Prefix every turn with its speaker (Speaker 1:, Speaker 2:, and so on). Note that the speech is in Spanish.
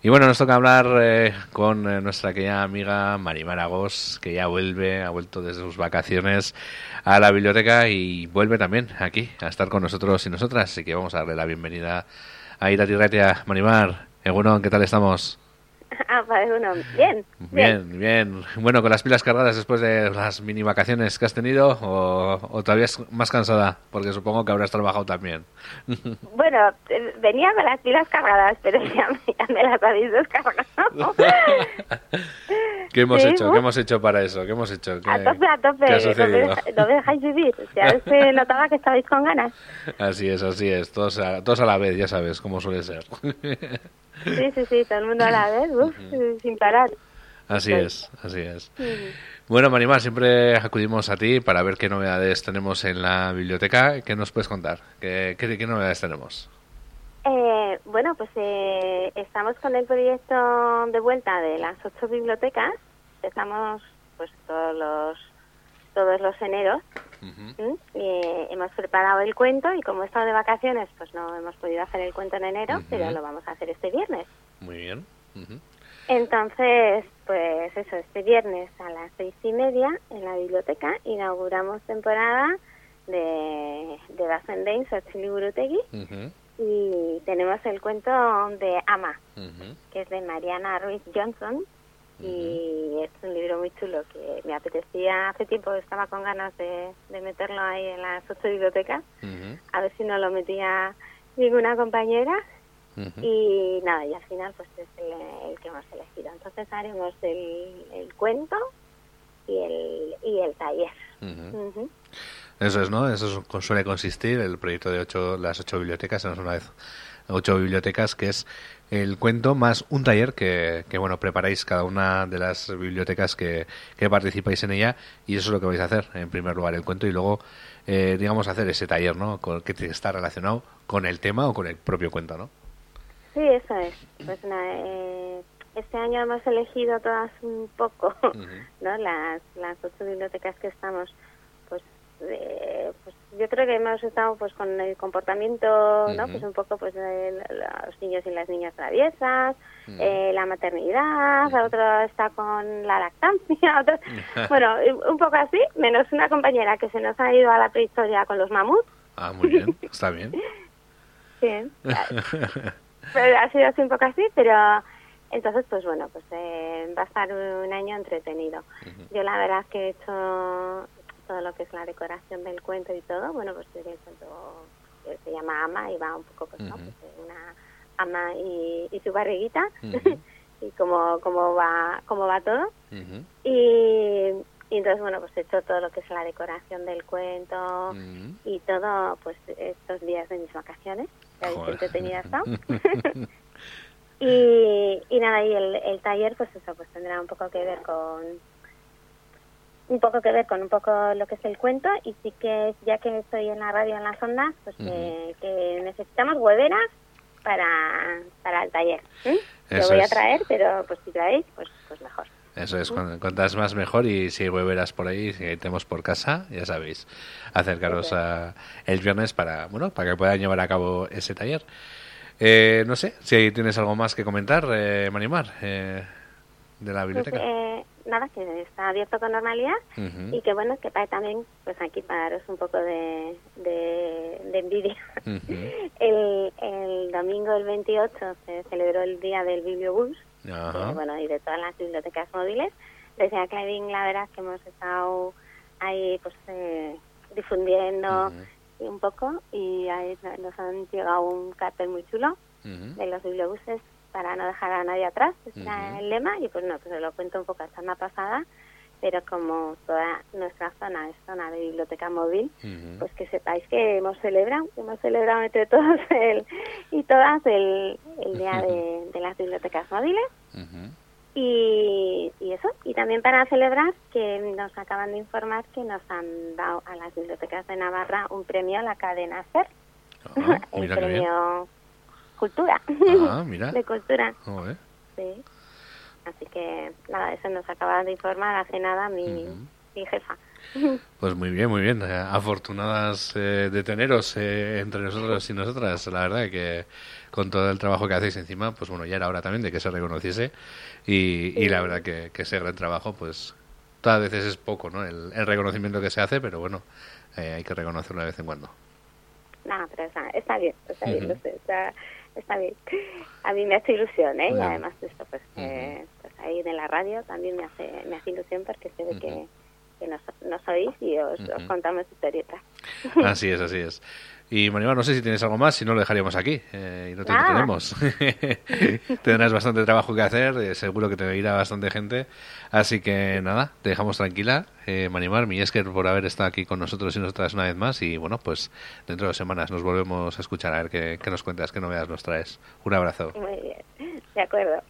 Speaker 1: Y bueno, nos toca hablar eh, con eh, nuestra querida amiga Marimar Agos, que ya vuelve, ha vuelto desde sus vacaciones a la biblioteca y vuelve también aquí a estar con nosotros y nosotras. Así que vamos a darle la bienvenida a Ira Tirretia. Marimar, Egunon, ¿qué tal estamos?
Speaker 2: Ah, uno, bien,
Speaker 1: bien. Bien, Bueno, con las pilas cargadas después de las mini vacaciones que has tenido o, todavía es más cansada, porque supongo que habrás trabajado también.
Speaker 2: Bueno, eh, venía con las pilas cargadas, pero ya, me las habéis descargado.
Speaker 1: ¿Qué hemos hecho? ¿Qué hemos hecho para eso? ¿Qué hemos hecho?
Speaker 2: a tope, a tope. No me, dejáis vivir. Sea, se notaba que estabais con ganas.
Speaker 1: Así es, así es. Todos a, todos a la vez, ya sabes cómo suele ser.
Speaker 2: Sí, sí, sí, todo el mundo a la vez, uf, sin parar.
Speaker 1: Así es, así es. Bueno, Marimar, siempre acudimos a ti para ver qué novedades tenemos en la biblioteca. ¿Qué nos puedes contar? ¿Qué, qué, novedades tenemos?
Speaker 2: Eh, bueno, pues eh, estamos con el proyecto de vuelta de las ocho bibliotecas. Estamos pues todos los todos los eneros. y, hemos preparado el cuento y como he estado de vacaciones, pues no hemos podido hacer el cuento en enero, pero lo vamos a hacer este viernes.
Speaker 1: Muy bien.
Speaker 2: Entonces, pues eso, este viernes a las seis y media en la biblioteca inauguramos temporada de, de Basendein, Sochiliburutegui, y tenemos el cuento de Ama, que es de Mariana Ruiz Johnson, y es un libro muy chulo que me apetecía hace tiempo, estaba con ganas de, meterlo ahí en las ocho bibliotecas, a ver si no lo metía ninguna compañera. Y nada, y al final pues es el, que hemos elegido. Entonces haremos el, el cuento y el, y el taller.
Speaker 1: Eso es, ¿no? Eso suele consistir el proyecto de ocho, las ocho bibliotecas, en una vez ocho bibliotecas, que es el cuento más un taller que, que, bueno preparáis cada una de las bibliotecas que, que, participáis en ella y eso es lo que vais a hacer en primer lugar el cuento y luego eh, digamos hacer ese taller no que está relacionado con el tema o con el propio cuento no
Speaker 2: sí eso es. Pues eh, este año hemos elegido todas un poco no las las ocho bibliotecas que estamos pues eh, yo creo que hemos estado pues con el comportamiento no pues un poco pues de los niños y las niñas traviesas eh, la maternidad otro está con la lactancia otro, bueno un poco así menos una compañera que se nos ha ido a la prehistoria con los mamuts.
Speaker 1: Ah muy bien está bien.
Speaker 2: Bien ha sido así un poco así pero entonces, pues bueno, pues eh, va a estar un año entretenido. Yo la verdad que he hecho todo lo que es la decoración del cuento y todo, bueno, pues el cuento se llama Ama y va un poco, pues, ¿no? Pues, una ama y, y su barriguita y cómo, cómo, va, cómo va todo. y, entonces, bueno, pues he hecho todo lo que es la decoración del cuento y todo, pues estos días de mis vacaciones, que habéis estado. y, y nada, y el, el taller, pues eso, pues tendrá un poco que ver con un poco que ver con un poco lo que es el cuento y sí que ya que estoy en la radio en las ondas, pues que, necesitamos hueveras para, para el taller. ¿eh? Lo voy a traer, pero pues si traéis, pues, pues mejor.
Speaker 1: Eso es, cuantas más mejor y si hay hueveras por ahí, si tenemos por casa, ya sabéis, acercaros a el viernes para, bueno, para que puedan llevar a cabo ese taller. Eh, no sé, si tienes algo más que comentar, eh, Manimar, eh, de la pues, biblioteca.
Speaker 2: eh, nada, que está abierto con normalidad y que bueno, que también, pues aquí para daros un poco de, de, envidia. el, el domingo el 28 se celebró el día del bibliobús, bueno, y de todas las bibliotecas móviles. Desde Aclavin la verdad es que hemos estado ahí pues eh, difundiendo un poco y ahí nos han llegado un cartel muy chulo de los bibliobuses para no dejar a nadie atrás, es el lema, y pues no, pues se lo cuento un poco a semana pasada, pero como toda nuestra zona es zona de biblioteca móvil, pues que sepáis que hemos celebrado, hemos celebrado entre todos el, y todas el, el día de, las bibliotecas móviles. Y, y, eso, y también para celebrar que nos acaban de informar que nos han dado a las bibliotecas de Navarra un premio a la cadena SER,
Speaker 1: ah, el premio
Speaker 2: cultura.
Speaker 1: Ah, mira.
Speaker 2: de cultura. Sí. Así que, nada, eso nos acaba de informar hace nada mi, mi jefa.
Speaker 1: Pues muy bien, muy bien. Afortunadas de teneros entre nosotros y nosotras. La verdad que con todo el trabajo que hacéis encima, pues bueno, ya era hora también de que se reconociese. Y, y la verdad que, que ese gran trabajo, pues todas veces es poco, ¿no? El, reconocimiento que se hace, pero bueno, eh, hay que reconocerlo de vez en cuando.
Speaker 2: No, pero está, está bien, está bien, está, está, bien. A mí me hace ilusión, ¿eh? Y además esto, pues, pues, ahí de la radio también me hace, me hace ilusión porque sé de que, que nos, nos, oís y os, os contamos historietas.
Speaker 1: Así es, así es. Y Maribel, no sé si tienes algo más, si no lo dejaríamos aquí eh, y no te ah. Tendrás bastante trabajo que hacer, eh, seguro que te oirá bastante gente. Así que nada, te dejamos tranquila. Eh, Manimar, mi Esker, por haber estado aquí con nosotros y nosotras una vez más. Y bueno, pues dentro de dos semanas nos volvemos a escuchar a ver qué, qué nos cuentas, qué novedades nos traes. Un abrazo.
Speaker 2: Muy bien, de acuerdo.